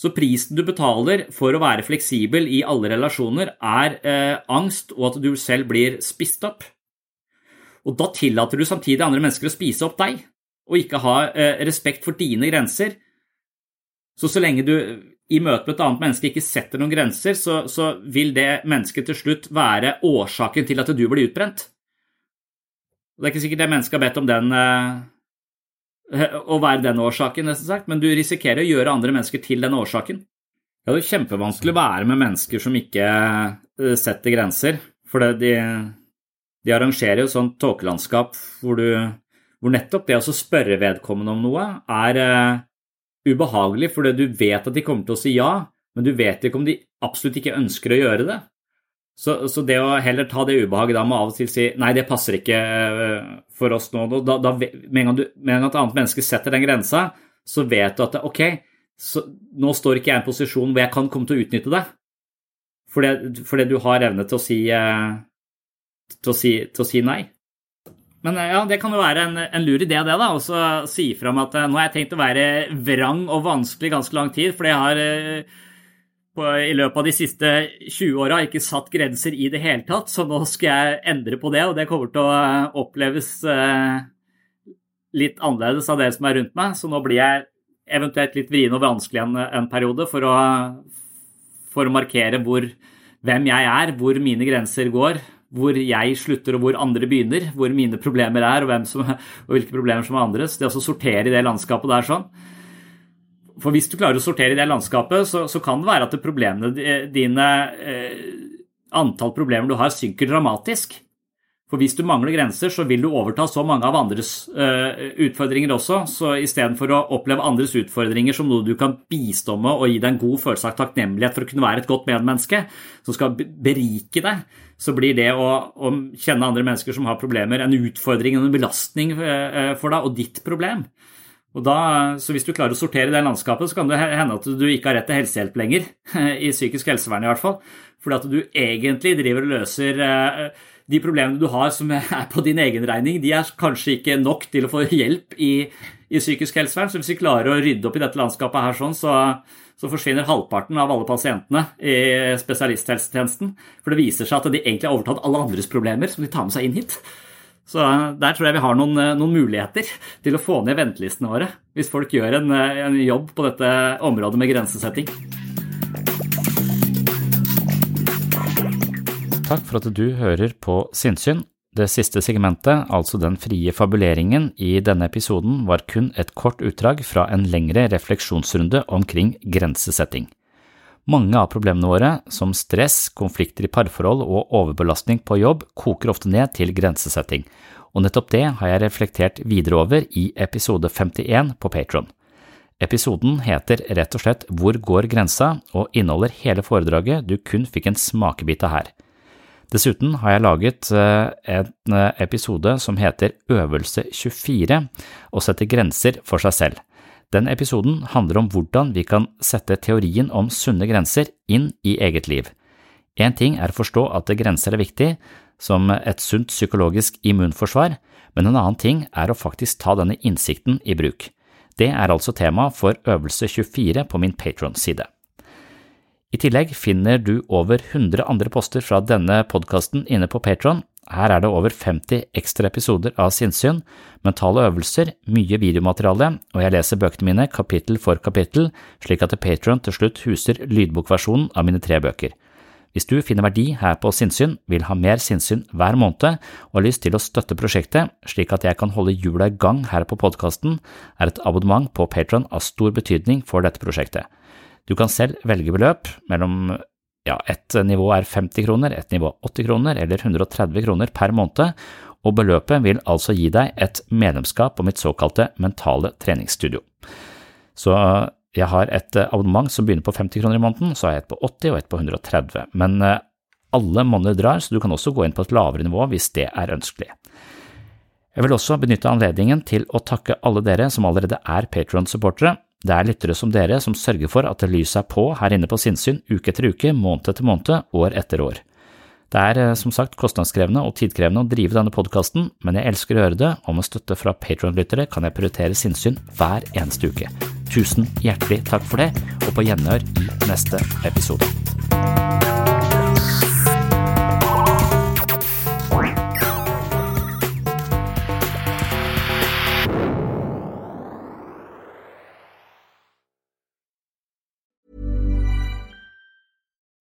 Så prisen du betaler for å være fleksibel i alle relasjoner, er eh, angst og at du selv blir spist opp. Og da tillater du samtidig andre mennesker å spise opp deg, og ikke ha eh, respekt for dine grenser. Så så lenge du i møte med et annet menneske ikke setter noen grenser, så, så vil det mennesket til slutt være årsaken til at du blir utbrent. Det er ikke sikkert det mennesket har bedt om den eh, å være den årsaken, nesten sagt, men du risikerer å gjøre andre mennesker til den årsaken. Ja, det er kjempevanskelig å være med mennesker som ikke eh, setter grenser, for de, de arrangerer jo sånt tåkelandskap hvor, hvor nettopp det å spørre vedkommende om noe er uh, ubehagelig, fordi du vet at de kommer til å si ja, men du vet ikke om de absolutt ikke ønsker å gjøre det. Så, så, det å heller ta det ubehaget da med av og til si nei, det passer ikke eh, for oss nå da, da, Med en gang, du, med en gang et annet menneske setter den grensa, så vet du at ok, så nå står ikke jeg i en posisjon hvor jeg kan komme til å utnytte det. Fordi, fordi du har evne til å si, eh, til å si, til å si nei. Men eh, ja, det kan jo være en, en lur idé, det, da. Å si fra om at nå har jeg tenkt å være vrang og vanskelig ganske lang tid, fordi jeg har på, i løpet av de siste 20 åra ikke satt grenser i det hele tatt, så nå skal jeg endre på det, og det kommer til å oppleves litt annerledes av dere som er rundt meg, så nå blir jeg eventuelt litt vrien og vanskelig en, en periode for å, for å markere hvor, hvem jeg er, hvor mine grenser går, hvor jeg slutter og hvor andre begynner, hvor mine problemer er og, som, og hvilke problemer som er andres. Det å sortere i det landskapet der sånn. For hvis du klarer å sortere det landskapet, så, så kan det være at problemene dine eh, Antall problemer du har, synker dramatisk. For hvis du mangler grenser, så vil du overta så mange av andres uh, utfordringer også. Så istedenfor å oppleve andres utfordringer som noe du kan bistå med og gi deg en god følelse av takknemlighet for å kunne være et godt medmenneske, som skal berike deg, så blir det å, å kjenne andre mennesker som har problemer, en utfordring, en belastning for deg og ditt problem. Da, så Hvis du klarer å sortere det landskapet, så kan det hende at du ikke har rett til helsehjelp lenger, <laughs> i psykisk helsevern i hvert fall. Fordi at du egentlig driver og løser uh, de problemene du har som <laughs> er på din egen regning, de er kanskje ikke nok til å få hjelp i, i psykisk helsevern. Så hvis vi klarer å rydde opp i dette landskapet her sånn, så, så forsvinner halvparten av alle pasientene i spesialisthelsetjenesten. For det viser seg at de egentlig har overtatt alle andres problemer som de tar med seg inn hit. Så der tror jeg vi har noen, noen muligheter til å få ned ventelistene våre, hvis folk gjør en, en jobb på dette området med grensesetting. Takk for at du hører på Sinnsyn. Det siste segmentet, altså den frie fabuleringen i denne episoden, var kun et kort utdrag fra en lengre refleksjonsrunde omkring grensesetting. Mange av problemene våre, som stress, konflikter i parforhold og overbelastning på jobb, koker ofte ned til grensesetting, og nettopp det har jeg reflektert videre over i episode 51 på Patron. Episoden heter rett og slett Hvor går grensa? og inneholder hele foredraget du kun fikk en smakebit av her. Dessuten har jeg laget eh, en eh, episode som heter Øvelse 24 og setter grenser for seg selv. Den episoden handler om hvordan vi kan sette teorien om sunne grenser inn i eget liv. Én ting er å forstå at grenser er viktig, som et sunt psykologisk immunforsvar, men en annen ting er å faktisk ta denne innsikten i bruk. Det er altså tema for Øvelse 24 på min Patron-side. I tillegg finner du over 100 andre poster fra denne podkasten inne på Patron. Her er det over 50 ekstra episoder av sinnssyn, mentale øvelser, mye videomateriale, og jeg leser bøkene mine kapittel for kapittel, slik at Patron til slutt huser lydbokversjonen av mine tre bøker. Hvis du finner verdi her på Sinnsyn, vil ha mer sinnssyn hver måned og har lyst til å støtte prosjektet slik at jeg kan holde hjula i gang her på podkasten, er et abonnement på Patron av stor betydning for dette prosjektet. Du kan selv velge beløp mellom ja, ett nivå er 50 kroner, ett nivå 80 kroner eller 130 kroner per måned, og beløpet vil altså gi deg et medlemskap på mitt såkalte mentale treningsstudio. Så jeg har et abonnement som begynner på 50 kroner i måneden, så har jeg et på 80 og et på 130, men eh, alle monner drar, så du kan også gå inn på et lavere nivå hvis det er ønskelig. Jeg vil også benytte anledningen til å takke alle dere som allerede er Patron-supportere. Det er lyttere som dere som sørger for at lyset er på her inne på sinnssyn uke etter uke, måned etter måned, år etter år. Det er eh, som sagt kostnadskrevende og tidkrevende å drive denne podkasten, men jeg elsker å gjøre det, og med støtte fra Patron-lyttere kan jeg prioritere sinnssyn hver eneste uke. Tusen hjertelig takk for det, og på gjenhør i neste episode.